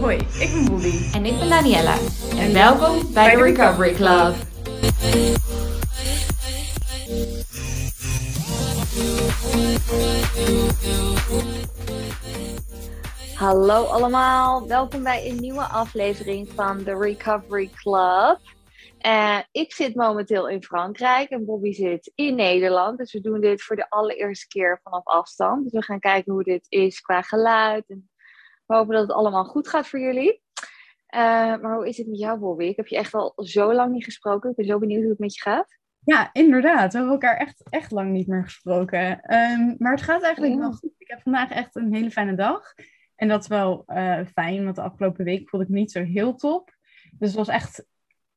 Hoi, ik ben Bobby. En ik ben Daniella. En welkom bij de Recovery Club. Hallo allemaal, welkom bij een nieuwe aflevering van de Recovery Club. Uh, ik zit momenteel in Frankrijk en Bobby zit in Nederland. Dus we doen dit voor de allereerste keer vanaf afstand. Dus we gaan kijken hoe dit is qua geluid. En we hopen dat het allemaal goed gaat voor jullie. Uh, maar hoe is het met jou, Bobby? Ik heb je echt al zo lang niet gesproken. Ik ben zo benieuwd hoe het met je gaat. Ja, inderdaad. We hebben elkaar echt, echt lang niet meer gesproken. Um, maar het gaat eigenlijk ja. wel goed. Ik heb vandaag echt een hele fijne dag. En dat is wel uh, fijn, want de afgelopen week voelde ik me niet zo heel top. Dus het was echt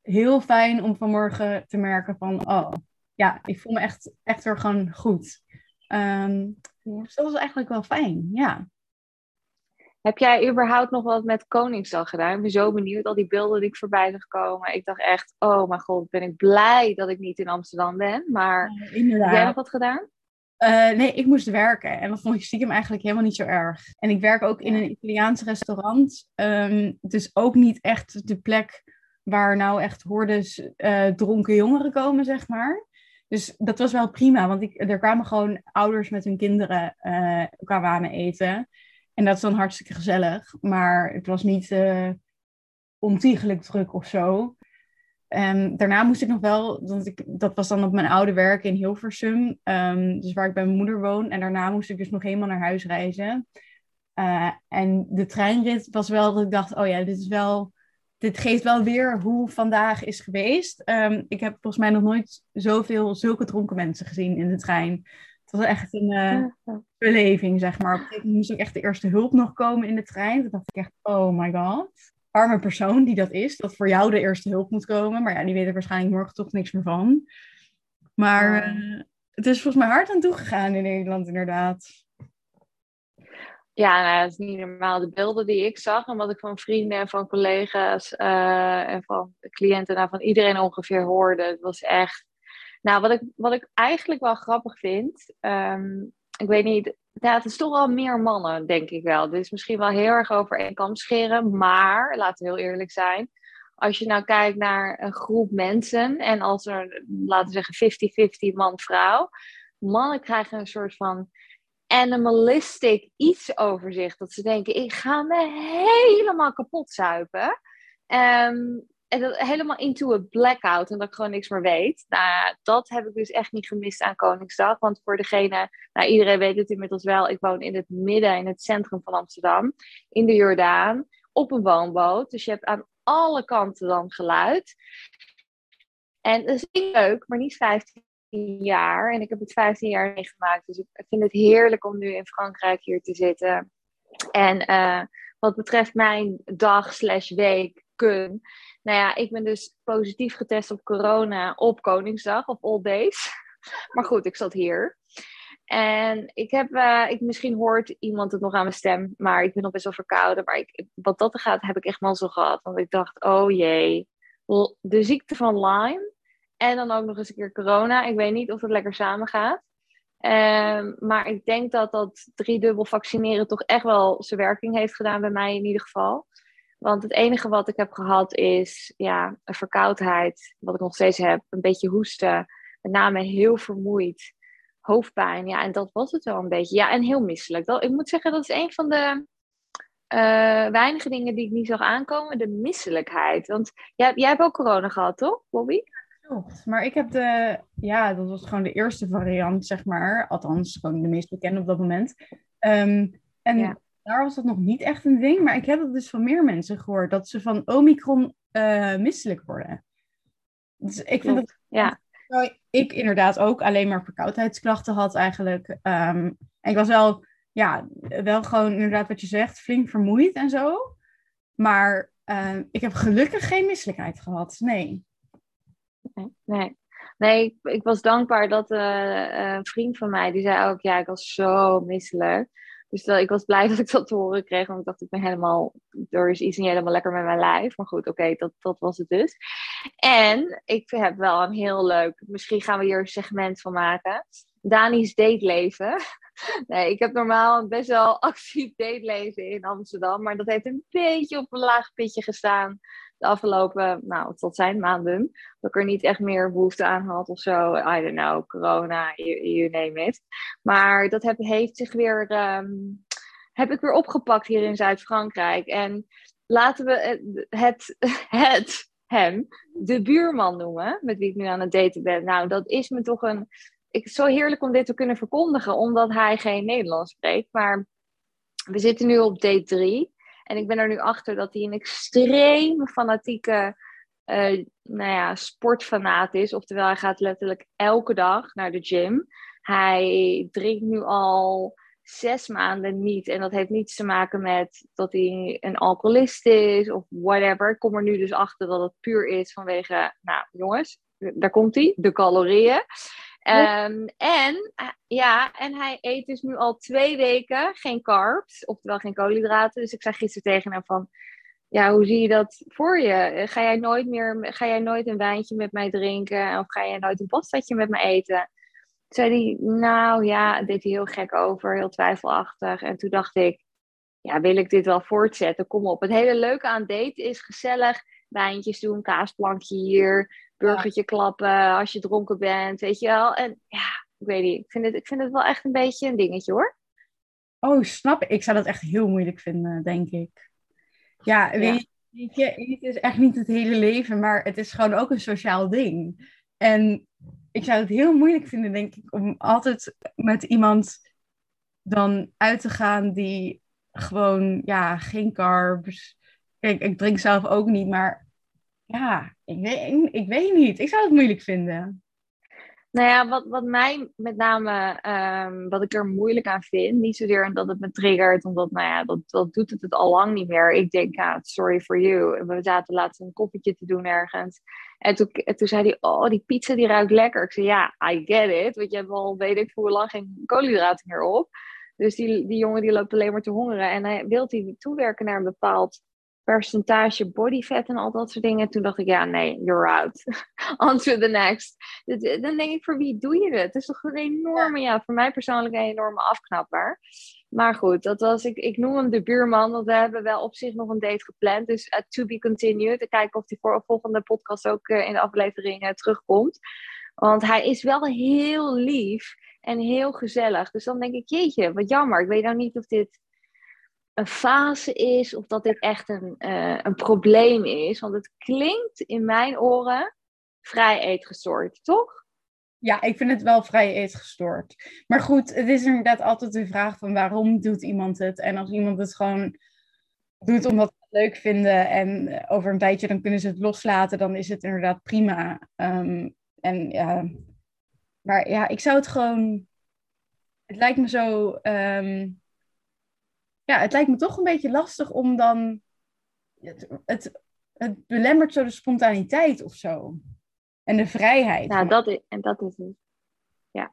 heel fijn om vanmorgen te merken van, oh, ja, ik voel me echt, echt weer gewoon goed. Um, dus dat was eigenlijk wel fijn, ja. Heb jij überhaupt nog wat met Koningsdag gedaan? Ik ben zo benieuwd, al die beelden die ik voorbij zag komen. Ik dacht echt, oh mijn god, ben ik blij dat ik niet in Amsterdam ben. Maar ja, heb jij nog wat gedaan? Uh, nee, ik moest werken en dat vond ik stiekem eigenlijk helemaal niet zo erg. En ik werk ook in een Italiaans restaurant, um, dus ook niet echt de plek waar nou echt hordes uh, dronken jongeren komen, zeg maar. Dus dat was wel prima, want ik, er kwamen gewoon ouders met hun kinderen uh, eten. En dat is dan hartstikke gezellig, maar het was niet uh, ontiegelijk druk of zo. Daarna moest ik nog wel, want ik, dat was dan op mijn oude werk in Hilversum, um, dus waar ik bij mijn moeder woon. En daarna moest ik dus nog helemaal naar huis reizen. En de treinrit was wel dat ik dacht, oh ja, dit is wel, dit geeft wel weer hoe vandaag is geweest. Um, ik heb volgens mij nog nooit zoveel zulke dronken mensen gezien in de trein. Het was echt een uh, beleving, zeg maar. Op een gegeven moment moest ook echt de eerste hulp nog komen in de trein. Toen dacht ik echt, oh my god arme persoon die dat is, dat voor jou de eerste hulp moet komen. Maar ja, die weet er waarschijnlijk morgen toch niks meer van. Maar uh, het is volgens mij hard aan toegegaan in Nederland, inderdaad. Ja, nou, dat is niet normaal. De beelden die ik zag en wat ik van vrienden en van collega's uh, en van cliënten, nou, van iedereen ongeveer hoorde, het was echt. Nou, wat ik, wat ik eigenlijk wel grappig vind, um, ik weet niet, ja, het is toch wel meer mannen, denk ik wel. Dit is misschien wel heel erg over één kam scheren, maar laten we heel eerlijk zijn. Als je nou kijkt naar een groep mensen en als er, laten we zeggen, 50-50 man-vrouw, mannen krijgen een soort van animalistic iets over zich. Dat ze denken, ik ga me helemaal kapot zuipen. Um, en dat, helemaal into a blackout en dat ik gewoon niks meer weet. Nou, dat heb ik dus echt niet gemist aan Koningsdag. Want voor degene, nou iedereen weet het inmiddels wel, ik woon in het midden, in het centrum van Amsterdam, in de Jordaan, op een woonboot. Dus je hebt aan alle kanten dan geluid. En dat is leuk, maar niet 15 jaar. En ik heb het 15 jaar meegemaakt. Dus ik vind het heerlijk om nu in Frankrijk hier te zitten. En uh, wat betreft mijn dag slash week kun nou ja, ik ben dus positief getest op corona op Koningsdag, of all days. Maar goed, ik zat hier. En ik heb, uh, ik, misschien hoort iemand het nog aan mijn stem, maar ik ben nog best wel verkouden. Maar ik, wat dat er gaat, heb ik echt zo gehad. Want ik dacht, oh jee, de ziekte van Lyme en dan ook nog eens een keer corona. Ik weet niet of het lekker samen gaat. Um, maar ik denk dat dat driedubbel vaccineren toch echt wel zijn werking heeft gedaan bij mij in ieder geval. Want het enige wat ik heb gehad is ja, een verkoudheid, wat ik nog steeds heb, een beetje hoesten, met name heel vermoeid, hoofdpijn. Ja, en dat was het wel een beetje. Ja, en heel misselijk. Dat, ik moet zeggen, dat is een van de uh, weinige dingen die ik niet zag aankomen, de misselijkheid. Want jij, jij hebt ook corona gehad, toch, Bobby? Klopt, maar ik heb de, ja, dat was gewoon de eerste variant, zeg maar. Althans, gewoon de meest bekende op dat moment. Um, en ja daar was dat nog niet echt een ding. Maar ik heb het dus van meer mensen gehoord dat ze van Omicron uh, misselijk worden. Dus ik vind dat. Ja. Ik inderdaad ook alleen maar verkoudheidsklachten had eigenlijk. Um, en ik was wel, ja, wel gewoon inderdaad wat je zegt, flink vermoeid en zo. Maar uh, ik heb gelukkig geen misselijkheid gehad. Nee. Nee, nee. ik, was dankbaar dat uh, een vriend van mij, die zei ook, ja, ik was zo misselijk. Dus dat, ik was blij dat ik dat te horen kreeg. Want ik dacht, ik ben helemaal, er is iets niet helemaal lekker met mijn lijf. Maar goed, oké, dat, dat was het dus. En ik heb wel een heel leuk, misschien gaan we hier een segment van maken. Dani's dateleven. Nee, ik heb normaal best wel actief dateleven in Amsterdam. Maar dat heeft een beetje op een laag pitje gestaan afgelopen, nou, tot zijn maanden. Dat ik er niet echt meer behoefte aan had of zo. I don't know, corona, you, name it. Maar dat heb, heeft zich weer, ehm, heb ik weer opgepakt hier in Zuid-Frankrijk. En laten we het, het, het, hem, de buurman noemen, met wie ik nu aan het daten ben. Nou, dat is me toch een, ik, zo heerlijk om dit te kunnen verkondigen, omdat hij geen Nederlands spreekt. Maar we zitten nu op date 3. En ik ben er nu achter dat hij een extreem fanatieke uh, nou ja, sportfanaat is. Oftewel, hij gaat letterlijk elke dag naar de gym. Hij drinkt nu al zes maanden niet. En dat heeft niets te maken met dat hij een alcoholist is of whatever. Ik kom er nu dus achter dat het puur is vanwege, nou jongens, daar komt hij, de calorieën. Um, en, eh, ja, en hij eet dus nu al twee weken geen carbs, oftewel geen koolhydraten. Dus ik zei gisteren tegen hem van, ja, hoe zie je dat voor je? Ga jij nooit meer, ga jij nooit een wijntje met mij drinken? Of ga jij nooit een pastaatje met me eten? Toen zei hij, nou ja, deed hij heel gek over, heel twijfelachtig. En toen dacht ik, ja, wil ik dit wel voortzetten? Kom op. Het hele leuke aan date is gezellig wijntjes doen, kaasplankje hier, burgertje klappen als je dronken bent, weet je wel. En ja, ik weet niet, ik vind het, ik vind het wel echt een beetje een dingetje hoor. Oh, snap ik. Ik zou dat echt heel moeilijk vinden, denk ik. Ja, weet, je, het is echt niet het hele leven, maar het is gewoon ook een sociaal ding. En ik zou het heel moeilijk vinden, denk ik, om altijd met iemand dan uit te gaan die gewoon, ja, geen carbs. Kijk, ik drink zelf ook niet, maar ja, ik weet, ik weet niet. Ik zou het moeilijk vinden. Nou ja, wat, wat mij met name, um, wat ik er moeilijk aan vind, niet zozeer dat het me triggert, omdat, nou ja, dat, dat doet het het al lang niet meer. Ik denk, ja, sorry for you. We zaten laatst een koffietje te doen ergens. En toen, toen zei hij, oh, die pizza die ruikt lekker. Ik zei, ja, I get it, want je hebt al, weet ik hoe lang, geen koolhydraten meer op. Dus die, die jongen die loopt alleen maar te hongeren. En hij wil die toewerken naar een bepaald percentage body fat en al dat soort dingen. Toen dacht ik, ja, nee, you're out. On to the next. Dan denk ik, voor wie doe je het? Het is toch een enorme, ja, voor mij persoonlijk een enorme afknapper. Maar goed, dat was, ik, ik noem hem de buurman, want we hebben wel op zich nog een date gepland. Dus uh, to be continued. Te kijken of die voor volgende podcast ook uh, in de aflevering uh, terugkomt. Want hij is wel heel lief en heel gezellig. Dus dan denk ik, jeetje, wat jammer. Ik weet nou niet of dit een fase is of dat dit echt een, uh, een probleem is. Want het klinkt in mijn oren vrij eetgestoord, toch? Ja, ik vind het wel vrij eetgestoord. Maar goed, het is inderdaad altijd de vraag van waarom doet iemand het? En als iemand het gewoon doet omdat ze het leuk vinden en over een tijdje dan kunnen ze het loslaten, dan is het inderdaad prima. Um, en ja, maar ja, ik zou het gewoon. Het lijkt me zo. Um, ja, het lijkt me toch een beetje lastig om dan. Het, het, het belemmert zo de spontaniteit of zo. En de vrijheid. Nou, dat is, en dat is het. Ja,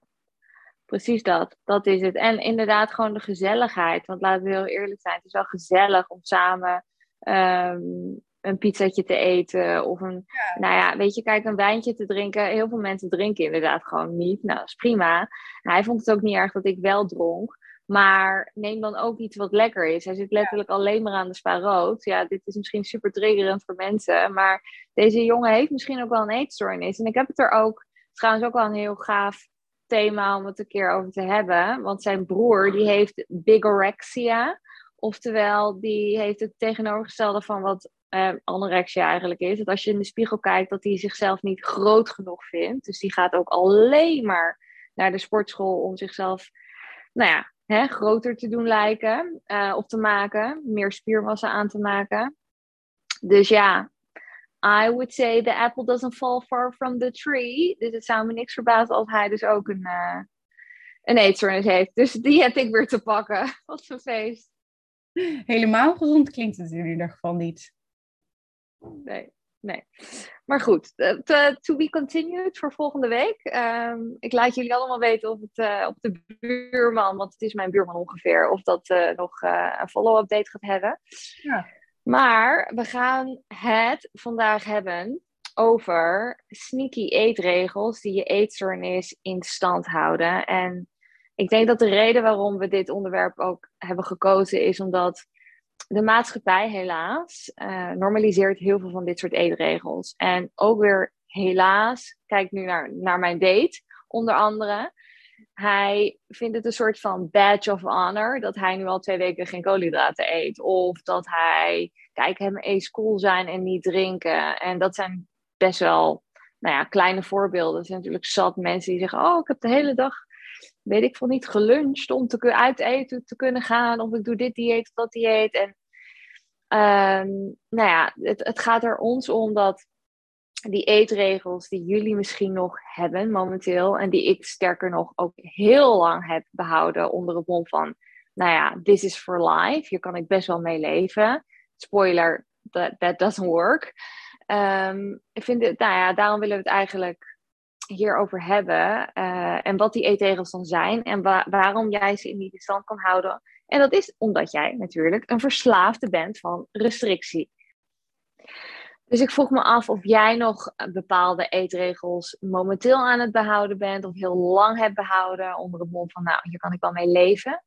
precies dat. Dat is het. En inderdaad gewoon de gezelligheid. Want laten we heel eerlijk zijn, het is wel gezellig om samen um, een pizzatje te eten. Of een, nou ja, weet je, kijk, een wijntje te drinken. Heel veel mensen drinken inderdaad gewoon niet. Nou, dat is prima. Hij vond het ook niet erg dat ik wel dronk. Maar neem dan ook iets wat lekker is. Hij zit letterlijk alleen maar aan de spa rood. Ja, dit is misschien super triggerend voor mensen. Maar deze jongen heeft misschien ook wel een eetstoornis. En ik heb het er ook trouwens ook wel een heel gaaf thema om het een keer over te hebben. Want zijn broer die heeft bigorexia. Oftewel, die heeft het tegenovergestelde van wat uh, anorexia eigenlijk is. Dat als je in de spiegel kijkt, dat hij zichzelf niet groot genoeg vindt. Dus die gaat ook alleen maar naar de sportschool om zichzelf, nou ja, hè, groter te doen lijken uh, of te maken, meer spiermassa aan te maken. Dus ja, I would say the apple doesn't fall far from the tree. Dus het zou me niks verbazen als hij dus ook een, uh, een eetstoornis heeft. Dus die heb ik weer te pakken. Wat een feest. Helemaal gezond klinkt het in ieder geval niet. Nee. Nee. Maar goed, to, to be continued voor volgende week. Ehm, ik laat jullie allemaal weten of het uh, op de buurman, want het is mijn buurman ongeveer, of dat uh, nog uh, een follow-up date gaat hebben. Ja. Maar we gaan het vandaag hebben over sneaky eetregels die je eetstoornis in stand houden. En ik denk dat de reden waarom we dit onderwerp ook hebben gekozen is omdat de maatschappij helaas uh, normaliseert heel veel van dit soort eetregels. En ook weer helaas, kijk nu naar, naar mijn date onder andere. Hij vindt het een soort van badge of honor dat hij nu al twee weken geen koolhydraten eet. Of dat hij, kijk, hem eens cool zijn en niet drinken. En dat zijn best wel, nou ja, kleine voorbeelden. Er zijn natuurlijk zat mensen die zeggen, oh, ik heb de hele dag weet ik veel niet, geluncht om te uit eten te kunnen gaan. Of ik doe dit dieet of dat dieet. En um, nou ja, het, het gaat er ons om dat die eetregels die jullie misschien nog hebben momenteel. En die ik sterker nog ook heel lang heb behouden onder het mom van, nou ja, this is for life. Hier kan ik best wel mee leven. Spoiler, that, that doesn't work. Um, ik vind het, nou ja, daarom willen we het eigenlijk hierover hebben. Uh, en wat die eetregels dan zijn. En wa waarom jij ze in die stand kan houden. En dat is omdat jij natuurlijk een verslaafde bent van restrictie. Dus ik vroeg me af of jij nog bepaalde eetregels momenteel aan het behouden bent. Of heel lang hebt behouden onder het mond van, nou, hier kan ik wel mee leven.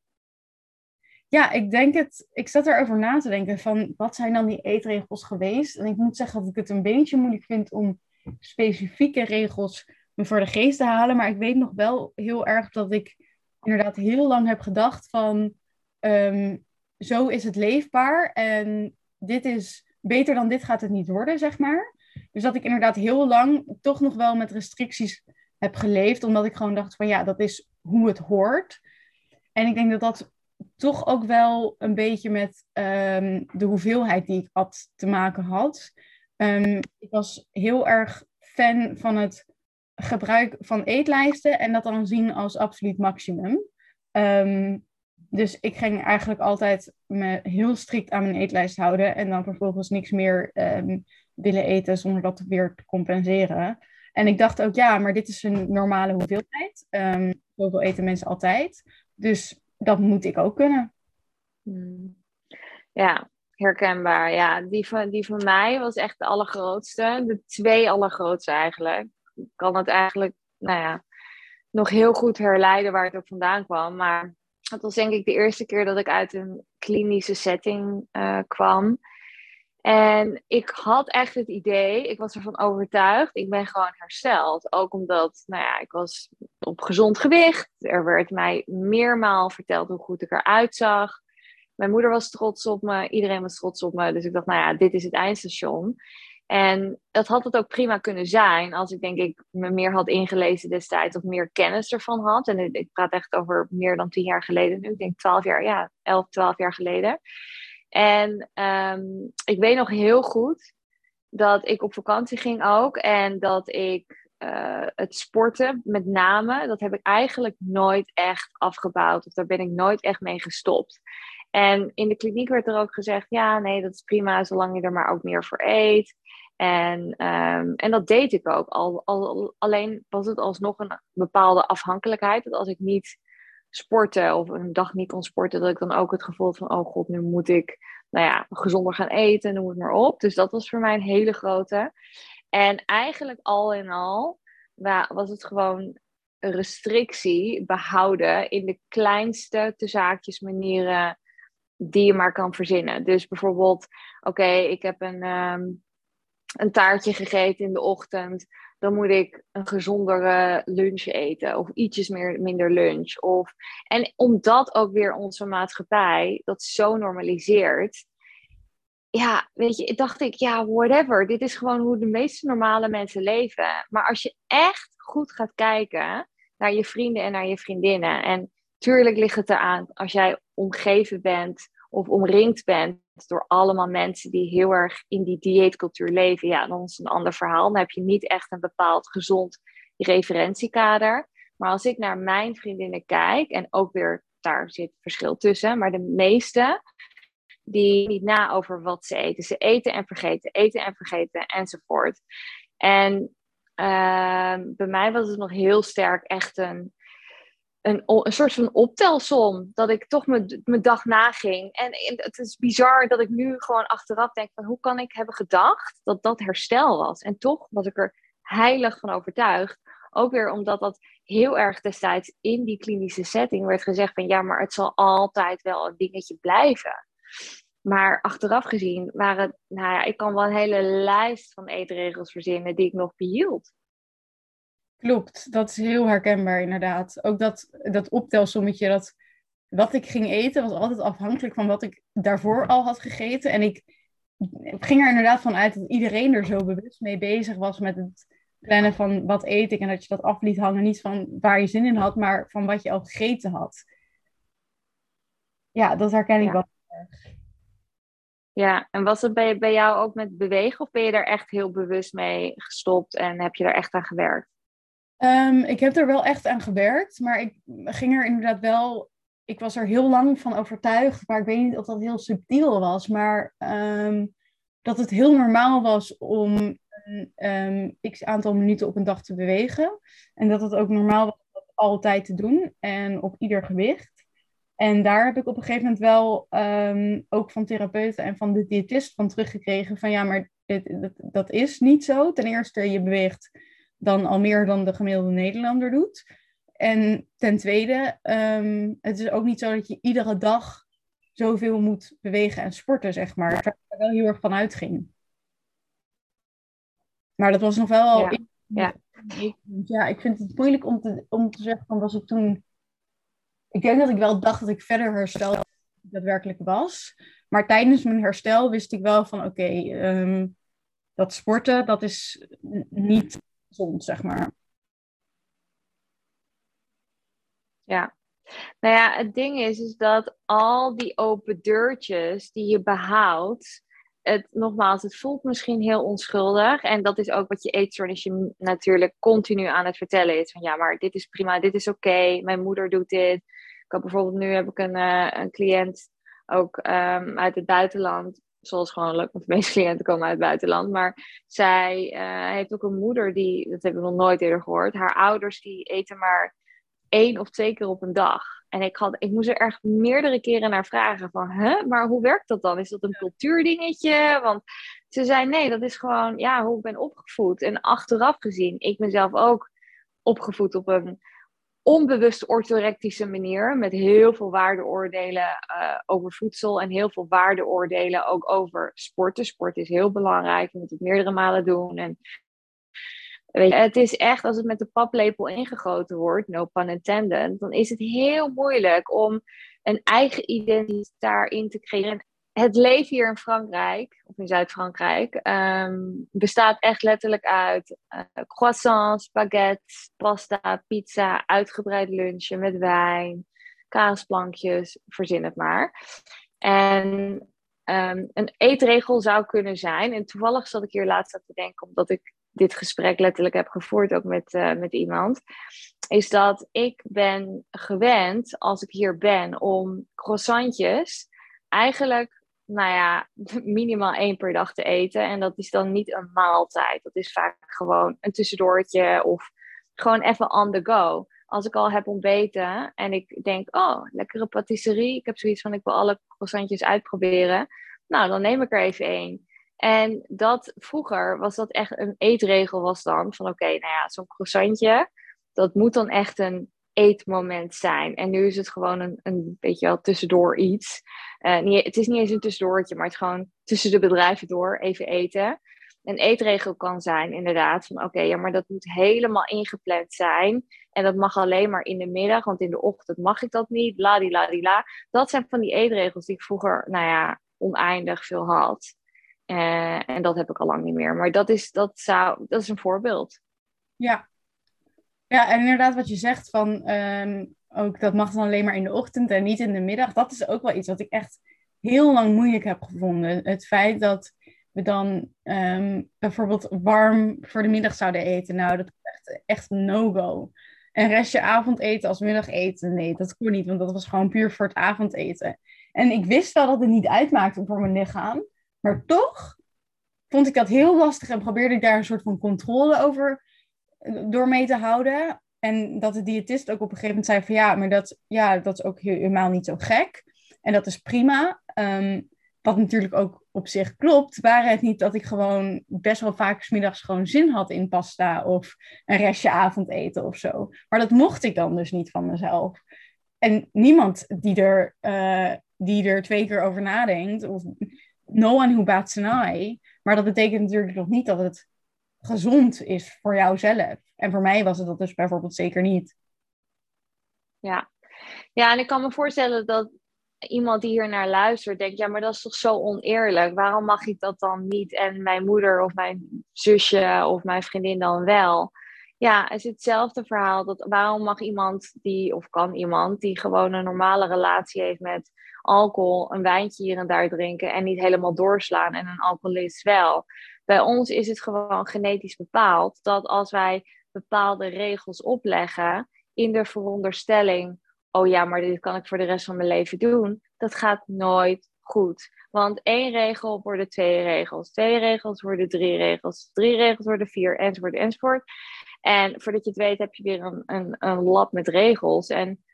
Ja, ik denk het. Ik zat erover na te denken van wat zijn dan die eetregels geweest. En ik moet zeggen dat ik het een beetje moeilijk vind om specifieke regels me voor de geest te halen. Maar ik weet nog wel heel erg dat ik inderdaad heel lang heb gedacht van ehm, zo is het leefbaar en dit is beter dan dit gaat het niet worden, zeg maar. Dus dat ik inderdaad heel lang toch nog wel met restricties heb geleefd, omdat ik gewoon dacht van ja, dat is hoe het hoort. En ik denk dat dat toch ook wel een beetje met um, de hoeveelheid die ik at te maken had. Um, ik was heel erg fan van het gebruik van eetlijsten en dat dan zien als absoluut maximum. Um, dus ik ging eigenlijk altijd me heel strikt aan mijn eetlijst houden en dan vervolgens niks meer um, willen eten zonder dat weer te compenseren. En ik dacht ook, ja, maar dit is een normale hoeveelheid. Um, zoveel eten mensen altijd. Dus dat moet ik ook kunnen. Hmm. Ja, herkenbaar. Ja, die van, die van mij was echt de allergrootste. De twee allergrootste eigenlijk kan het eigenlijk, nou ja, nog heel goed herleiden waar het ook vandaan kwam. Maar het was denk ik de eerste keer dat ik uit een klinische setting uh, kwam. En ik had echt het idee, ik was ervan overtuigd, ik ben gewoon hersteld. Ook omdat, nou ja, ik was op gezond gewicht. Er werd mij meermaal verteld hoe goed ik eruit zag. Mijn moeder was trots op me, iedereen was trots op me. Dus ik dacht, nou ja, dit is het eindstation. En dat had het ook prima kunnen zijn als ik denk ik me meer had ingelezen destijds of meer kennis ervan had. En ik praat echt over meer dan tien jaar geleden nu. Ik denk twaalf jaar, ja, elf, twaalf jaar geleden. En um, ik weet nog heel goed dat ik op vakantie ging ook. En dat ik uh, het sporten, met name, dat heb ik eigenlijk nooit echt afgebouwd. Of daar ben ik nooit echt mee gestopt. En in de kliniek werd er ook gezegd: ja, nee, dat is prima, zolang je er maar ook meer voor eet. En, um, en dat deed ik ook. Al, al, alleen was het alsnog een bepaalde afhankelijkheid. Dat als ik niet sportte of een dag niet kon sporten, dat ik dan ook het gevoel van: oh god, nu moet ik nou ja, gezonder gaan eten, noem het maar op. Dus dat was voor mij een hele grote. En eigenlijk al in al was het gewoon restrictie behouden in de kleinste te zaakjes manieren die je maar kan verzinnen. Dus bijvoorbeeld, oké, ik heb een, um, een taartje gegeten in de ochtend. Dan moet ik een gezondere lunch eten. Of ietsjes meer, minder lunch. Of, en omdat ook weer onze maatschappij dat zo normaliseert. Ja, weet je, dacht ik, ja, whatever. Dit is gewoon hoe de meeste normale mensen leven. Maar als je echt goed gaat kijken naar je vrienden en naar je vriendinnen. En tuurlijk ligt het eraan als jij omgeven bent of omringd bent door allemaal mensen die heel erg in die dieetcultuur leven, ja, dan is een ander verhaal. Dan heb je niet echt een bepaald gezond referentiekader. Maar als ik naar mijn vriendinnen kijk, en ook weer daar zit verschil tussen, maar de meeste, die niet na over wat ze eten. Ze eten en vergeten, eten en vergeten enzovoort. En ehm, bij mij was het nog heel sterk echt een, een, soort van optelsom. Dat ik toch mijn dag naging. En, en het is bizar dat ik nu gewoon achteraf denk van hoe kan ik hebben gedacht dat dat herstel was. En toch was ik er heilig van overtuigd. Ook weer omdat dat heel erg destijds in die klinische setting werd gezegd van ja, maar het zal altijd wel een dingetje blijven. Maar achteraf gezien waren, nou ja, ik kan wel een hele lijst van eetregels verzinnen die ik nog behield. Klopt, dat is heel herkenbaar inderdaad. Ook dat, dat optelsommetje, dat wat ik ging eten was altijd afhankelijk van wat ik daarvoor al had gegeten. En ik ging er inderdaad van uit dat iedereen er zo bewust mee bezig was met het plannen van wat eet ik en dat je dat af liet hangen. Niet van waar je zin in had, maar van wat je al gegeten had. Ja, dat herken ik ja. wel erg. Ja, en was het bij, bij jou ook met bewegen of ben je daar echt heel bewust mee gestopt en heb je er echt aan gewerkt? Um, ik heb er wel echt aan gewerkt, maar ik ging er inderdaad wel. Ik was er heel lang van overtuigd, maar ik weet niet of dat heel subtiel was, maar um, dat het heel normaal was om een um, x aantal minuten op een dag te bewegen. En dat het ook normaal was om dat altijd te doen en op ieder gewicht. En daar heb ik op een gegeven moment wel ook van therapeuten en van de diëtist van teruggekregen van ja, maar dit, dat is niet zo. Ten eerste, je beweegt dan al meer dan de gemiddelde Nederlander doet. En ten tweede, um, het is ook niet zo dat je iedere dag zoveel moet bewegen en sporten, zeg maar. Waar ik er wel heel erg van uitging. Maar dat was nog wel... Ja, ja. ja ik vind het moeilijk om te, om te zeggen van was ik toen... Ik denk dat ik wel dacht dat ik verder herstel daadwerkelijk was. Maar tijdens mijn herstel wist ik wel van oké, okay, um, dat sporten, dat is niet zeg maar. Ja. Nou ja, het ding is, is dat al die open deurtjes die je behoudt, het, nogmaals, het voelt misschien heel onschuldig. En dat is ook wat je eetstoornis natuurlijk continu aan het vertellen is. Van ja, maar dit is prima, dit is oké, mijn moeder doet dit. Ik heb bijvoorbeeld nu heb ik een, uh, een cliënt ook um, uit het buitenland zoals gewoonlijk, want de meeste cliënten komen uit het buitenland. Maar zij uh, heeft ook een moeder die, dat heb ik nog nooit eerder gehoord. Haar ouders die eten maar één of twee keer op een dag. En ik, had, ik moest er echt meerdere keren naar vragen van, hè, maar hoe werkt dat dan? Is dat een cultuurdingetje? Want ze zei, nee, dat is gewoon, ja, hoe ik ben opgevoed. En achteraf gezien, ik ben zelf ook opgevoed op een onbewust orthorectische manier. Met heel veel waardeoordelen uh, over voedsel en heel veel waardeoordelen ook over sporten. Sport is heel belangrijk. Je moet het meerdere malen doen. En weet je, het is echt, als het met de paplepel ingegoten wordt, no pun intended, dan is het heel moeilijk om een eigen identiteit daarin te creëren het leven hier in Frankrijk, of in Zuid-Frankrijk, um, bestaat echt letterlijk uit uh, croissants, baguettes, pasta, pizza, uitgebreid lunchen met wijn, kaasplankjes, verzin het maar. En um, een eetregel zou kunnen zijn, en toevallig zat ik hier laatst aan te denken, omdat ik dit gesprek letterlijk heb gevoerd ook met, uh, met iemand, is dat ik ben gewend, als ik hier ben, om croissantjes eigenlijk nou ja, minimaal één per dag te eten. En dat is dan niet een maaltijd. Dat is vaak gewoon een tussendoortje of gewoon even on the go. Als ik al heb ontbeten en ik denk, oh, lekkere patisserie. Ik heb zoiets van, ik wil alle croissantjes uitproberen. Nou, dan neem ik er even één. En dat vroeger was dat echt een eetregel was dan. Van oké, nou ja, zo'n croissantje. Dat moet dan echt een eetmoment zijn. En nu is het gewoon een, een beetje wel tussendoor iets. Uh, niet, het is niet eens een tussendoortje, maar het gewoon tussen de bedrijven door even eten. Een eetregel kan zijn inderdaad van oké, ja, maar dat moet helemaal ingepland zijn. En dat mag alleen maar in de middag, want in de ochtend mag ik dat niet. La di la di la. Dat zijn van die eetregels die ik vroeger, nou ja, oneindig veel had. Uh, en dat heb ik al lang niet meer. Maar dat is, dat zou, dat is een voorbeeld. Ja, ja, en inderdaad wat je zegt van um, ook dat mag dan alleen maar in de ochtend en niet in de middag. Dat is ook wel iets wat ik echt heel lang moeilijk heb gevonden. Het feit dat we dan um, bijvoorbeeld warm voor de middag zouden eten. Nou, dat is echt, echt no-go. En restje avondeten als middageten, nee, dat kon niet, want dat was gewoon puur voor het avondeten. En ik wist wel dat het niet uitmaakte voor mijn lichaam. Maar toch vond ik dat heel lastig en probeerde ik daar een soort van controle over door mee te houden. En dat de diëtist ook op een gegeven moment zei van ja, maar dat, ja, dat is ook helemaal niet zo gek. En dat is prima. Ehm, wat natuurlijk ook op zich klopt, waren het niet dat ik gewoon best wel vaak smiddags gewoon zin had in pasta of een restje avondeten of zo. Maar dat mocht ik dan dus niet van mezelf. En niemand die er, uh, die er twee keer over nadenkt, of no one who bats an eye. Maar dat betekent natuurlijk nog niet dat het gezond is voor jouzelf. En voor mij was het dat dus bijvoorbeeld zeker niet. Ja. ja, en ik kan me voorstellen dat iemand die hier naar luistert denkt, ja, maar dat is toch zo oneerlijk. Waarom mag ik dat dan niet en mijn moeder of mijn zusje of mijn vriendin dan wel? Ja, het is hetzelfde verhaal. Dat, waarom mag iemand die, of kan iemand die gewoon een normale relatie heeft met alcohol, een wijntje hier en daar drinken en niet helemaal doorslaan en een alcoholist wel? Bij ons is het gewoon genetisch bepaald dat als wij bepaalde regels opleggen in de veronderstelling oh ja, maar dit kan ik voor de rest van mijn leven doen. Dat gaat nooit goed. Want één regel worden twee regels. Twee regels worden drie regels. Drie regels worden vier, enzovoort, enzovoort. En voordat je het weet heb je weer een, een, een lab met regels. En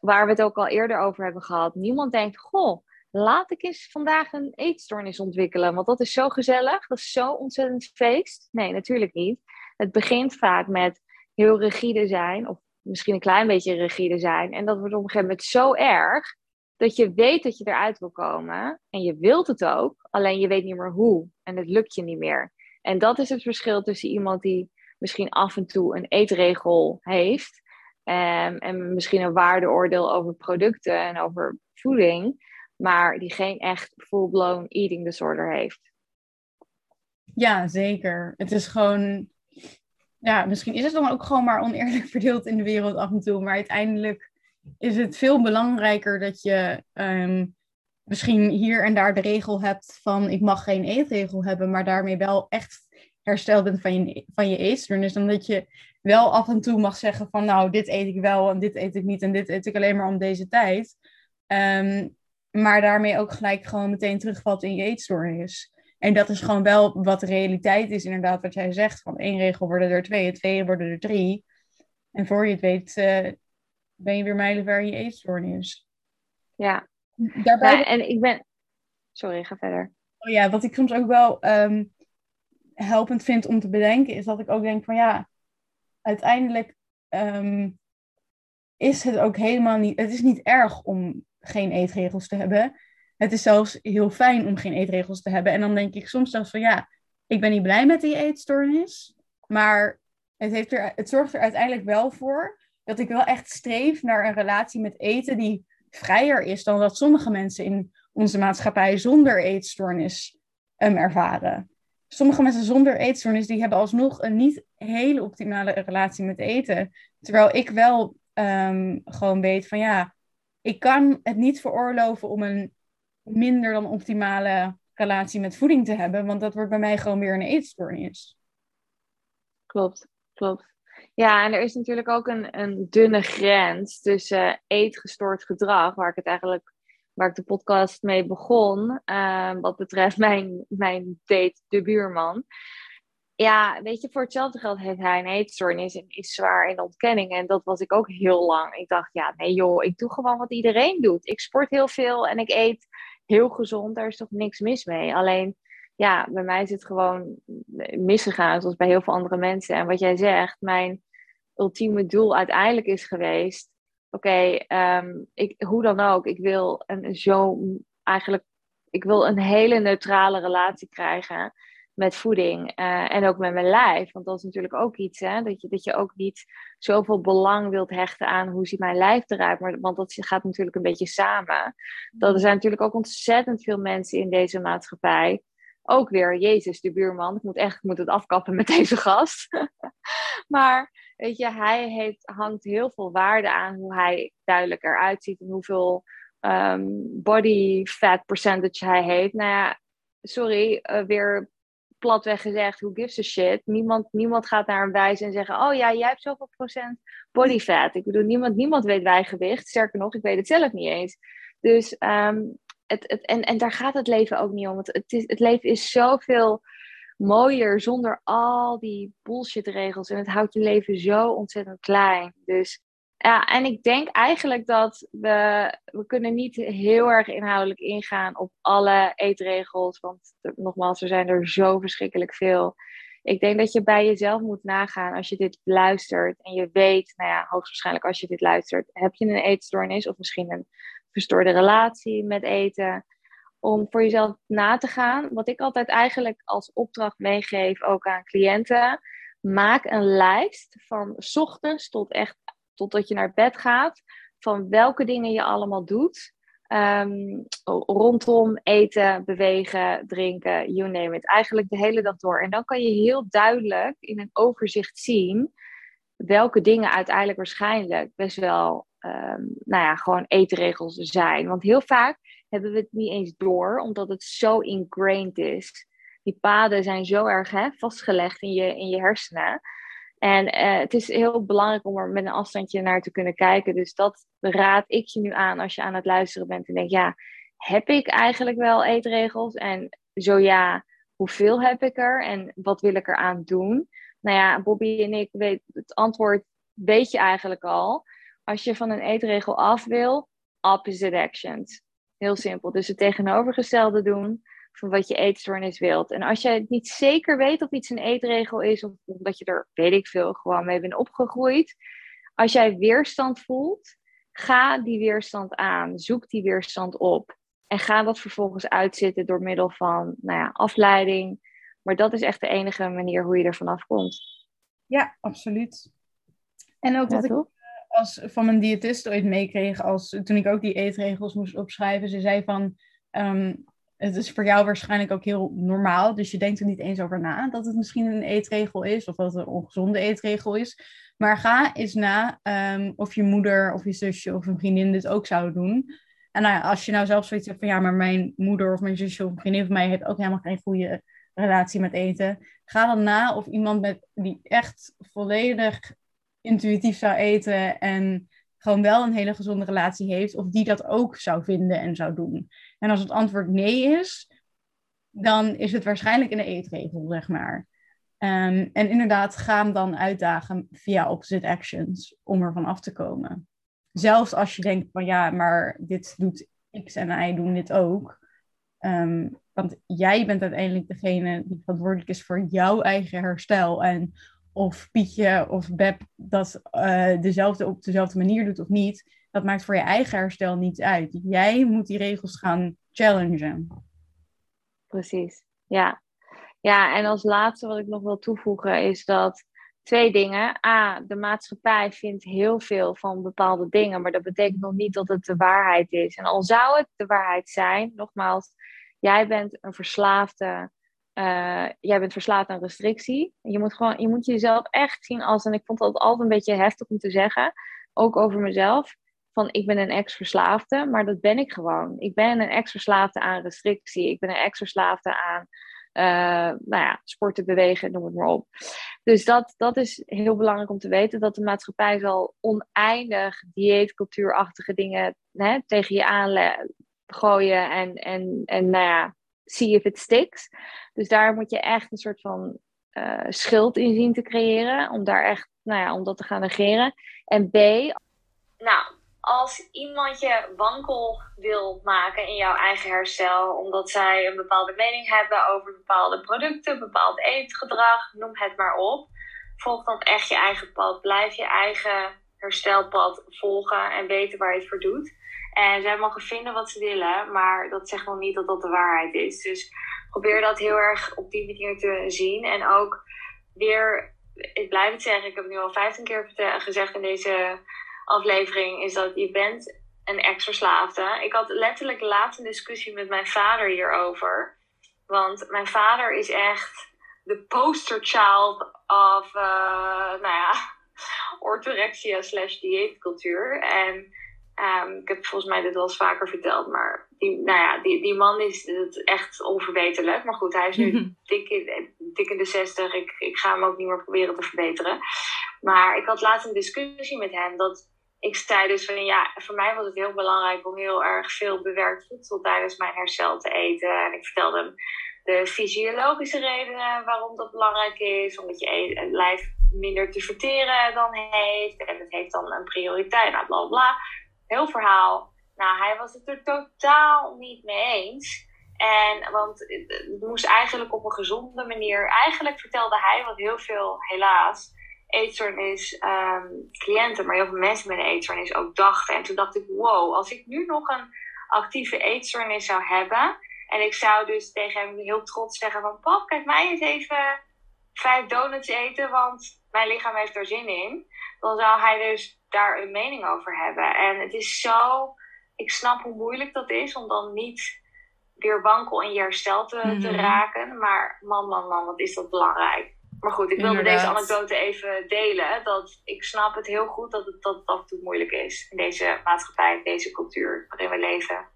waar we het ook al eerder over hebben gehad. Niemand denkt, goh, laat ik eens vandaag een eetstoornis ontwikkelen. Want dat is zo gezellig. Dat is zo ontzettend feest. Nee, natuurlijk niet. Het begint vaak met heel rigide zijn. Of misschien een klein beetje rigide zijn. En dat wordt op een gegeven moment zo erg dat je weet dat je eruit wil komen. En je wilt het ook, alleen je weet niet meer hoe. En het lukt je niet meer. En dat is het verschil tussen iemand die misschien af en toe een eetregel heeft. Um, en misschien een waardeoordeel over producten en over voeding. Maar die geen echt full-blown eating disorder heeft. Ja, zeker. Het is gewoon ja, misschien is het dan ook gewoon maar oneerlijk verdeeld in de wereld af en toe. Maar uiteindelijk is het veel belangrijker dat je ehm, misschien hier en daar de regel hebt van ik mag geen eetregel hebben, maar daarmee wel echt hersteld bent van je, van je eetstoornis. Dan dat je wel af en toe mag zeggen van nou, dit eet ik wel en dit eet ik niet en dit eet ik alleen maar om deze tijd. Um, maar daarmee ook gelijk gewoon meteen terugvalt in je eetstoornis. En dat is gewoon wel wat de realiteit is, inderdaad, wat jij zegt. Van één regel worden er twee, twee worden er drie. En voor je het weet, uh, ben je weer mijlenver in je eetstoornis. Ja. Daarbij... en ik ben... Sorry, ga verder. Oh ja, wat ik soms ook wel um, helpend vind om te bedenken, is dat ik ook denk van ja, uiteindelijk um, is het ook helemaal niet... Het is niet erg om geen eetregels te hebben het is zelfs heel fijn om geen eetregels te hebben. En dan denk ik soms zelfs van ja, ik ben niet blij met die eetstoornis. Maar het, heeft er, het zorgt er uiteindelijk wel voor dat ik wel echt streef naar een relatie met eten die vrijer is dan dat sommige mensen in onze maatschappij zonder eetstoornis um, ervaren. Sommige mensen zonder eetstoornis die hebben alsnog een niet hele optimale relatie met eten. Terwijl ik wel um, gewoon weet van ja, ik kan het niet veroorloven om een minder dan optimale relatie met voeding te hebben. Want dat wordt bij mij gewoon weer een eetstoornis. Klopt, klopt. Ja, en er is natuurlijk ook een, een dunne grens tussen eetgestoord gedrag, waar ik het eigenlijk, waar ik de podcast mee begon, uh, wat betreft mijn, mijn date, de buurman. Ja, weet je, voor hetzelfde geld heeft hij een eetstoornis en is zwaar in ontkenning. En dat was ik ook heel lang. Ik dacht, ja, nee joh, ik doe gewoon wat iedereen doet. Ik sport heel veel en ik eet heel gezond, daar is toch niks mis mee. Alleen, ja, bij mij is het gewoon misgegaan, zoals bij heel veel andere mensen. En wat jij zegt, mijn ultieme doel uiteindelijk is geweest: oké, ehm, ik hoe dan ook, ik wil een zo eigenlijk, ik wil een hele neutrale relatie krijgen met voeding uh, en ook met mijn lijf. Want dat is natuurlijk ook iets, hè? Dat, je, dat je ook niet zoveel belang wilt hechten aan hoe ziet mijn lijf eruit. Maar, want dat gaat natuurlijk een beetje samen. Dat er zijn natuurlijk ook ontzettend veel mensen in deze maatschappij. Ook weer, Jezus, de buurman. Ik moet echt ik moet het afkappen met deze gast. maar weet je, hij heeft, hangt heel veel waarde aan hoe hij duidelijk eruit ziet. En hoeveel um, body fat percentage hij heeft. Nou ja, sorry, uh, weer platweg gezegd, who gives a shit? Niemand, niemand gaat naar hem wijzen en zeggen, oh ja, jij hebt zoveel procent body fat. Ik bedoel, niemand, niemand weet gewicht. Sterker nog, ik weet het zelf niet eens. Dus um, het, het, en, en daar gaat het leven ook niet om. Het, het, is, het leven is zoveel mooier zonder al die bullshit regels. En het houdt je leven zo ontzettend klein. Dus ja, en ik denk eigenlijk dat we, we kunnen niet heel erg inhoudelijk ingaan op alle eetregels. Want nogmaals, er zijn er zo verschrikkelijk veel. Ik denk dat je bij jezelf moet nagaan als je dit luistert en je weet, nou ja, hoogstwaarschijnlijk als je dit luistert, heb je een eetstoornis of misschien een verstoorde relatie met eten. Om voor jezelf na te gaan. Wat ik altijd eigenlijk als opdracht meegeef, ook aan cliënten. Maak een lijst van ochtends tot echt totdat je naar bed gaat. Van welke dingen je allemaal doet. Um, rondom eten, bewegen, drinken, you name it. Eigenlijk de hele dag door. En dan kan je heel duidelijk in een overzicht zien welke dingen uiteindelijk waarschijnlijk best wel, um, nou ja, gewoon eetregels zijn. Want heel vaak hebben we het niet eens door, omdat het zo ingrained is. Die paden zijn zo erg hè, vastgelegd in je, in je hersenen. En uh, het is heel belangrijk om er met een afstandje naar te kunnen kijken. Dus dat raad ik je nu aan als je aan het luisteren bent en denkt, ja, heb ik eigenlijk wel eetregels? En zo ja, hoeveel heb ik er en wat wil ik eraan doen? Nou ja, Bobby en ik weet het antwoord weet je eigenlijk al. Als je van een eetregel af wil, opposite actions. Heel simpel. Dus het tegenovergestelde doen van wat je eetstoornis wilt. En als je niet zeker weet of iets een eetregel is, of omdat je er, weet ik veel, gewoon mee bent opgegroeid. Als jij weerstand voelt, ga die weerstand aan. Zoek die weerstand op. En ga dat vervolgens uitzitten door middel van nou ja, afleiding. Maar dat is echt de enige manier hoe je er vanaf komt. Ja, absoluut. En ook wat ik als, van mijn diëtist ooit meekreeg, als, toen ik ook die eetregels moest opschrijven. Ze zei van, ehm, het is voor jou waarschijnlijk ook heel normaal. Dus je denkt er niet eens over na dat het misschien een eetregel is of dat het een ongezonde eetregel is. Maar ga eens na um, of je moeder of je zusje of een vriendin dit ook zou doen. En nou als je nou zelf zoiets hebt van ja, maar mijn moeder of mijn zusje of vriendin van mij heeft ook helemaal geen goede relatie met eten. Ga dan na of iemand met, die echt volledig intuïtief zou eten en gewoon wel een hele gezonde relatie heeft, of die dat ook zou vinden en zou doen. En als het antwoord nee is, dan is het waarschijnlijk een eetregel, zeg maar. Um, en inderdaad, ga hem dan uitdagen via opposite actions om ervan af te komen. Zelfs als je denkt van ja, maar dit doet X en Y doen dit ook. Um, want jij bent uiteindelijk degene die verantwoordelijk is voor jouw eigen herstel. En of Pietje of Beb dat uh, dezelfde, op dezelfde manier doet of niet, dat maakt voor je eigen herstel niets uit. Jij moet die regels gaan challengen. Precies, ja. Ja, en als laatste wat ik nog wil toevoegen is dat twee dingen. A, de maatschappij vindt heel veel van bepaalde dingen, maar dat betekent nog niet dat het de waarheid is. En al zou het de waarheid zijn, nogmaals, jij bent een verslaafde uh, jij bent verslaafd aan restrictie. Je moet, gewoon, je moet jezelf echt zien als, en ik vond het altijd een beetje heftig om te zeggen, ook over mezelf, van ik ben een ex-verslaafde, maar dat ben ik gewoon. Ik ben een ex-verslaafde aan restrictie. Ik ben een ex-verslaafde aan uh, nou ja, sporten, bewegen, noem het maar op. Dus dat, dat is heel belangrijk om te weten, dat de maatschappij zal oneindig dieetcultuurachtige dingen hè, tegen je aan gooien en, en, en nou ja, see if it sticks. Dus daar moet je echt een soort van uh, schild in zien te creëren. Om daar echt, nou ja, om dat te gaan negeren. En B. Nou, als iemand je wankel wil maken in jouw eigen herstel, omdat zij een bepaalde mening hebben over bepaalde producten, bepaald eetgedrag, noem het maar op. Volg dan echt je eigen pad. Blijf je eigen herstelpad volgen en weten waar je het voor doet. En zij mogen vinden wat ze willen, maar dat zegt nog niet dat dat de waarheid is. Dus probeer dat heel erg op die manier te zien. En ook weer, ik blijf het zeggen, ik heb het nu al 15 keer gezegd in deze aflevering, is dat je bent een ex-verslaafde. Ik had letterlijk laatst een discussie met mijn vader hierover. Want mijn vader is echt de poster child of, uh, nou ja, orthorexia slash dieetcultuur. En Um, ik heb volgens mij dit wel eens vaker verteld, maar die, nou ja, die, die man is echt onverbeterlijk. Maar goed, hij is nu dik, in, dik in de 60. Ik, ik ga hem ook niet meer proberen te verbeteren. Maar ik had laatst een discussie met hem dat ik zei dus van ja, voor mij was het heel belangrijk om heel erg veel bewerkt voedsel tijdens mijn herstel te eten. En ik vertelde hem de fysiologische redenen waarom dat belangrijk is. Omdat je het lijf minder te verteren dan heeft. En het heeft dan een prioriteit. Nou, bla bla. Heel verhaal. Nou, hij was het er totaal niet mee eens. En want het moest eigenlijk op een gezonde manier. Eigenlijk vertelde hij wat heel veel, helaas, eetstoornis um, cliënten, maar heel veel mensen met een eetstoornis ook dachten. En toen dacht ik, wow, als ik nu nog een actieve eetstoornis zou hebben. En ik zou dus tegen hem heel trots zeggen van, pap, kijk mij eens even vijf donuts eten, want mijn lichaam heeft er zin in. Dan zou hij dus daar een mening over hebben. En het is zo, ik snap hoe moeilijk dat is om dan niet weer wankel in je herstel te, te mhm. raken. Maar man, man, man, wat is dat belangrijk. Maar goed, ik wilde deze anekdote even delen. Dat ik snap het heel goed dat het, dat het af en toe moeilijk is in deze maatschappij, deze cultuur waarin we leven.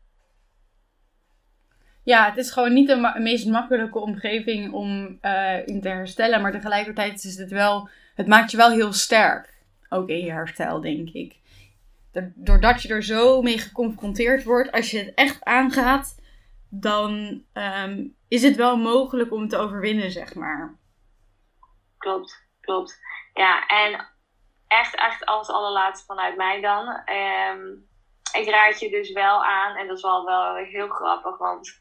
Ja, het is gewoon niet de meest makkelijke omgeving om uh, in te herstellen. Maar tegelijkertijd is het wel, het maakt je wel heel sterk. Ook in je herstel, denk ik. Doordat je er zo mee geconfronteerd wordt, als je het echt aangaat, dan ehm, is het wel mogelijk om te overwinnen, zeg maar. Klopt, klopt. Ja, en echt, echt als allerlaatste vanuit mij dan. Um, ik raad je dus wel aan, en dat is wel, wel heel grappig, want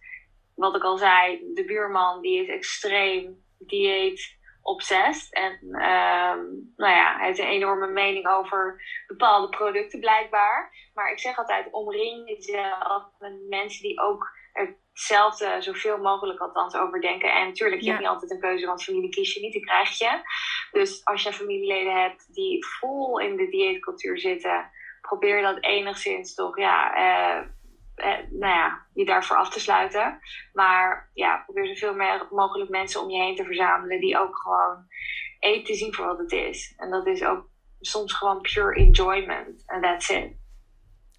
wat ik al zei, de buurman die is extreem dieet obsessed. En um, nou ja, hij heeft een enorme mening over bepaalde producten blijkbaar. Maar ik zeg altijd, omring jezelf met mensen die ook hetzelfde, zoveel mogelijk althans, over denken. En natuurlijk, je hebt niet altijd een keuze, want familie kies je niet, die krijg je. Dus als je familieleden hebt die vol in de dieetcultuur zitten, probeer dat enigszins toch, ja, eh, eh, nou ja, je daarvoor af te sluiten. Maar ja, probeer zoveel mogelijk mensen om je heen te verzamelen die ook gewoon eten zien voor wat het is. En dat is ook soms gewoon pure enjoyment. En that's it.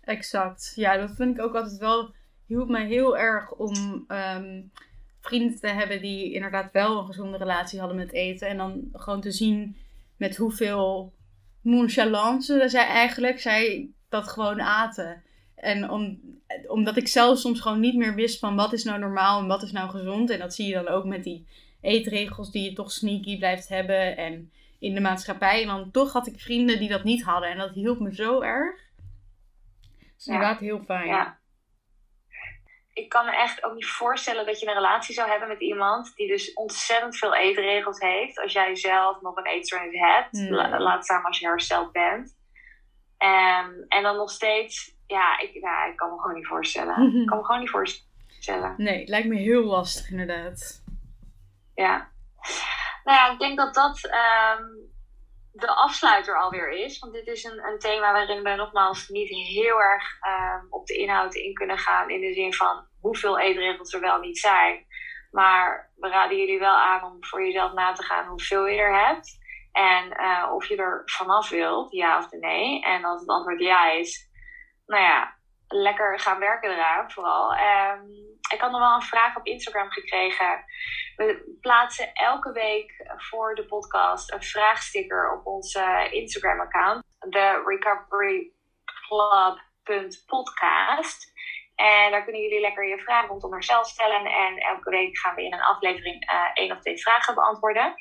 Exact. Ja, dat vind ik ook altijd wel hielp mij heel erg om um, vrienden te hebben die inderdaad wel een gezonde relatie hadden met eten. En dan gewoon te zien met hoeveel nonchalance zij eigenlijk zij dat gewoon aten. En om, omdat ik zelf soms gewoon niet meer wist van wat is nou normaal en wat is nou gezond. En dat zie je dan ook met die eetregels die je toch sneaky blijft hebben en in de maatschappij. En dan toch had ik vrienden die dat niet hadden. En dat hielp me zo erg. is inderdaad heel fijn. Ja ik kan me echt ook niet voorstellen dat je een relatie zou hebben met iemand die dus ontzettend veel eetregels heeft. Als jij zelf nog een eetstoornis hebt, laat staan als je hersteld bent. Um, en dan nog steeds, ja, ik, nou, ik kan me gewoon niet voorstellen. Ik kan me gewoon niet voorstellen. Nee, het lijkt me heel lastig inderdaad. Ja. Nou ja, ik denk dat dat um, de afsluiter alweer is. Want dit is een, een thema waarin we nogmaals niet heel erg um, op de inhoud in kunnen gaan. In de zin van hoeveel eetregels er wel niet zijn. Maar we raden jullie wel aan om voor jezelf na te gaan hoeveel je er hebt. En uh, of je er vanaf wilt, ja of nee. En als het antwoord ja is, nou ja, lekker gaan werken eraan vooral. Um, ik had nog wel een vraag op Instagram gekregen. We plaatsen elke week voor de podcast een vraagsticker op onze Instagram-account. De Club.podcast. En daar kunnen jullie lekker je vragen rondom herstel stellen. En elke week gaan we in een aflevering uh, één of twee vragen beantwoorden.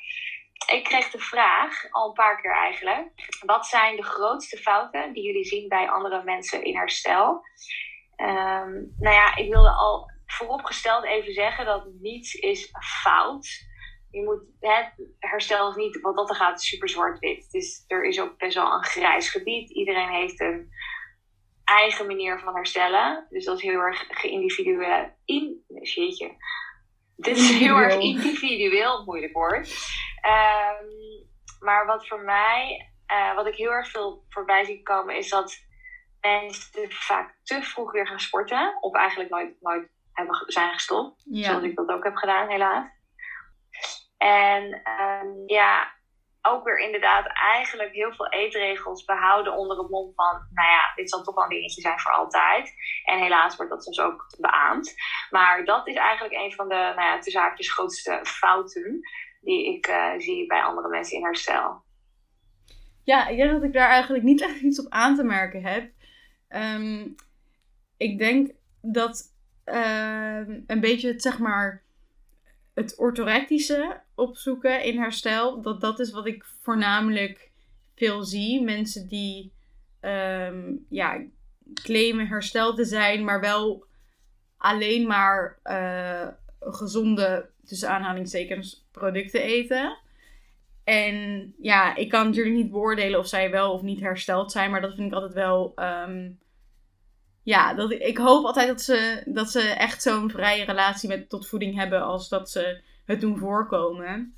Ik kreeg de vraag, al een paar keer eigenlijk. Wat zijn de grootste fouten die jullie zien bij andere mensen in herstel? Um, nou ja, ik wilde al vooropgesteld even zeggen dat niets is fout. Je moet, het herstel is niet, wat dat er gaat, super zwart-wit. Dus er is ook best wel een grijs gebied. Iedereen heeft een eigen manier van herstellen. Dus dat is heel erg geïndividueel. In, jeetje. Dit is heel erg individueel, moeilijk woord. Um, maar wat voor mij, uh, wat ik heel erg veel voorbij zie komen, is dat mensen vaak te vroeg weer gaan sporten. Of eigenlijk nooit, nooit hebben, zijn gestopt. Zoals ik dat ook heb gedaan, helaas. En um, ja, ook weer inderdaad eigenlijk heel veel eetregels behouden onder het mom van, nou ja, dit zal toch wel een dingetje zijn voor altijd. En helaas wordt dat soms ook beaamd. Maar dat is eigenlijk een van de, nou ja, de zaakjes grootste fouten die ik uh, zie bij andere mensen in herstel. Ja, ik denk dat ik daar eigenlijk niet echt iets op aan te merken heb. Ehm, ik denk dat ehm, een beetje het, zeg maar, het orthorectische opzoeken in herstel, dat dat is wat ik voornamelijk veel zie. Mensen die ehm, ja, claimen hersteld te zijn, maar wel alleen maar uh, gezonde, tussen aanhalingstekens, producten eten. En ja, ik kan natuurlijk niet beoordelen of zij wel of niet hersteld zijn, maar dat vind ik altijd wel. Um, ja, dat, ik hoop altijd dat ze, dat ze echt zo'n vrije relatie met, tot voeding hebben als dat ze het doen voorkomen.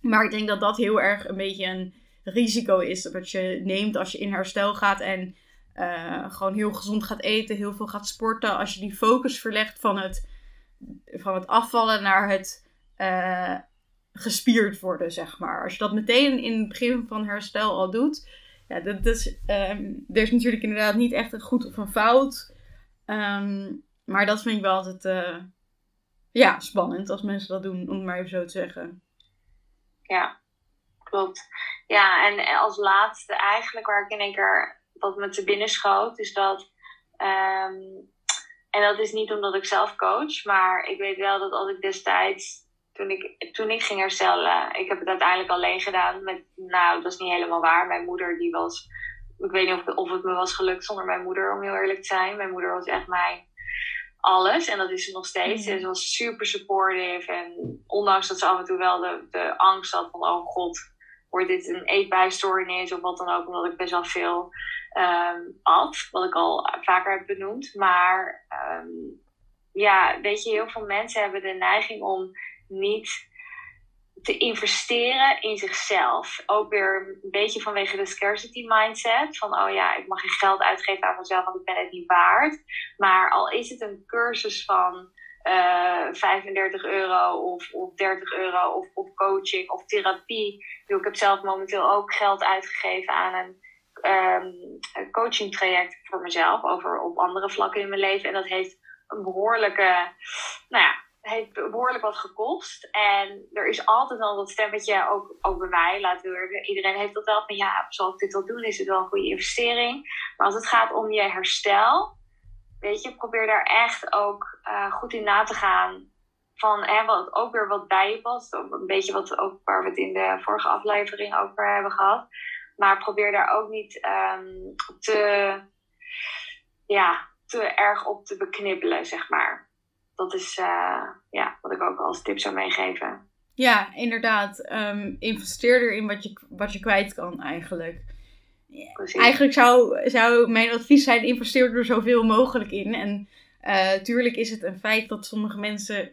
Maar ik denk dat dat heel erg een beetje een risico is dat je neemt als je in herstel gaat en uh, gewoon heel gezond gaat eten, heel veel gaat sporten. Als je die focus verlegt van het, van het afvallen naar het uh, gespierd worden, zeg maar. Als je dat meteen in het begin van herstel al doet. Ja, dat, is, um, er is natuurlijk inderdaad niet echt een goed of een fout. Um, maar dat vind ik wel altijd uh, ja, spannend als mensen dat doen, om het maar even zo te zeggen. Ja, klopt. Ja, en als laatste eigenlijk waar ik in één keer wat me te binnen schoot, is dat. Um, en dat is niet omdat ik zelf coach, maar ik weet wel dat als ik destijds toen ik, toen ik ging herstellen, ik heb het uiteindelijk alleen gedaan. Met, nou, dat is niet helemaal waar. Mijn moeder, die was. Ik weet niet of, of het me was gelukt zonder mijn moeder, om heel eerlijk te zijn. Mijn moeder was echt mijn alles. En dat is ze nog steeds. Mm. Ze was super supportive. En ondanks dat ze af en toe wel de, de angst had van: oh god, wordt dit een eetbijstoornis of wat dan ook. Omdat ik best wel veel um, at. Wat ik al vaker heb benoemd. Maar um, ja, weet je, heel veel mensen hebben de neiging om niet te investeren in zichzelf. Ook weer een beetje vanwege de scarcity mindset. Van oh ja, ik mag geen geld uitgeven aan mezelf, want ik ben het niet waard. Maar al is het een cursus van uh, eh, 35 euro of, of 30 euro of, of coaching of therapie. Ik heb zelf momenteel ook geld uitgegeven aan een, um, een coaching traject voor mezelf. Over op andere vlakken in mijn leven. En dat heeft een behoorlijke, nou ja, heeft behoorlijk wat gekost. En er is altijd al dat stemmetje, ook, ook bij mij, laten we iedereen heeft dat wel van ja, zal ik dit wel doen? Is het wel een goede investering? Maar als het gaat om je herstel, weet je, probeer daar echt ook uh, goed in na te gaan. Van hè, wat ook weer wat bij je past. Een beetje wat ook waar we het in de vorige aflevering over hebben gehad. Maar probeer daar ook niet um, te, ja, te erg op te beknibbelen, zeg maar dat is uh, ja, wat ik ook als tip zou meegeven. Ja, inderdaad. Um, investeer erin wat je, wat je kwijt kan eigenlijk. Precies. Eigenlijk zou, zou mijn advies zijn, investeer er zoveel mogelijk in. En uh, tuurlijk is het een feit dat sommige mensen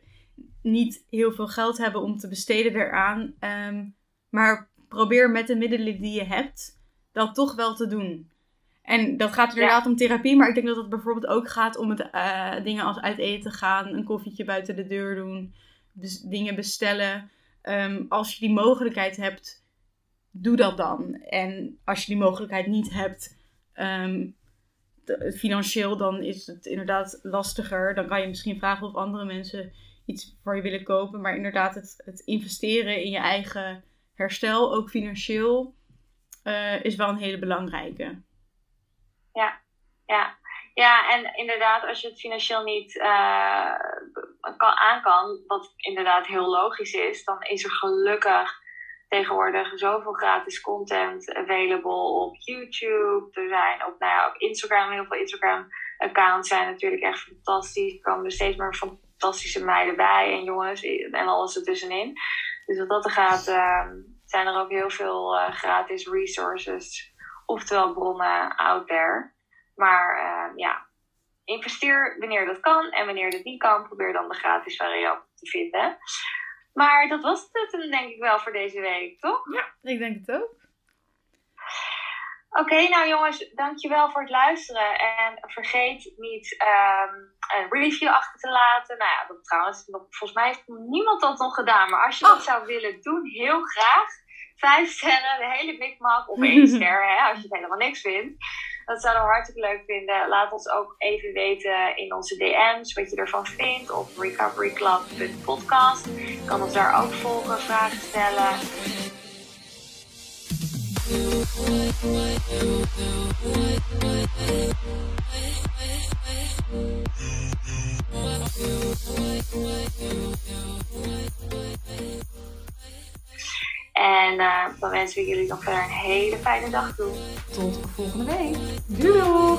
niet heel veel geld hebben om te besteden eraan. Um, maar probeer met de middelen die je hebt, dat toch wel te doen. En dat gaat inderdaad om therapie, maar ik denk dat het bijvoorbeeld ook gaat om het, uh, dingen als uit eten gaan, een koffietje buiten de deur doen, dus dingen bestellen. Um, als je die mogelijkheid hebt, doe dat dan. En als je die mogelijkheid niet hebt, um, financieel, dan is het inderdaad lastiger. Dan kan je misschien vragen of andere mensen iets voor je willen kopen. Maar inderdaad, het, het investeren in je eigen herstel, ook financieel, uh, is wel een hele belangrijke ja, ja. Ja, en inderdaad, als je het financieel niet uh, kan, aan kan, wat inderdaad heel logisch is, dan is er gelukkig tegenwoordig zoveel gratis content available op YouTube. Er zijn op, nou op Instagram, heel veel Instagram-accounts zijn natuurlijk echt fantastisch. Er komen er steeds meer fantastische meiden bij en jongens en alles ertussenin. Dus wat dat gaat, uh, zijn er ook heel veel uh, gratis resources oftewel bronnen out there. Maar uh, ja, investeer wanneer dat kan en wanneer dat niet kan, probeer dan de gratis variant te vinden. Maar dat was het denk ik wel voor deze week, toch? Ja, ik denk het ook. Oké, nou jongens, dankjewel voor het luisteren. En vergeet niet um, een review achter te laten. Nou ja, dat trouwens, volgens mij heeft niemand dat nog gedaan. Maar als je dat oh. zou willen doen, heel graag vijf sterren, de hele Big Mac of één ster, hè, als je het helemaal niks vindt. Dat zouden we hartstikke leuk vinden. Laat ons ook even weten in onze DM's wat je ervan vindt op recoveryclub.podcast. Je kan ons daar ook volgen, vragen stellen. En uh, dan wensen we jullie nog verder een hele fijne dag toe. Tot volgende week. Doei.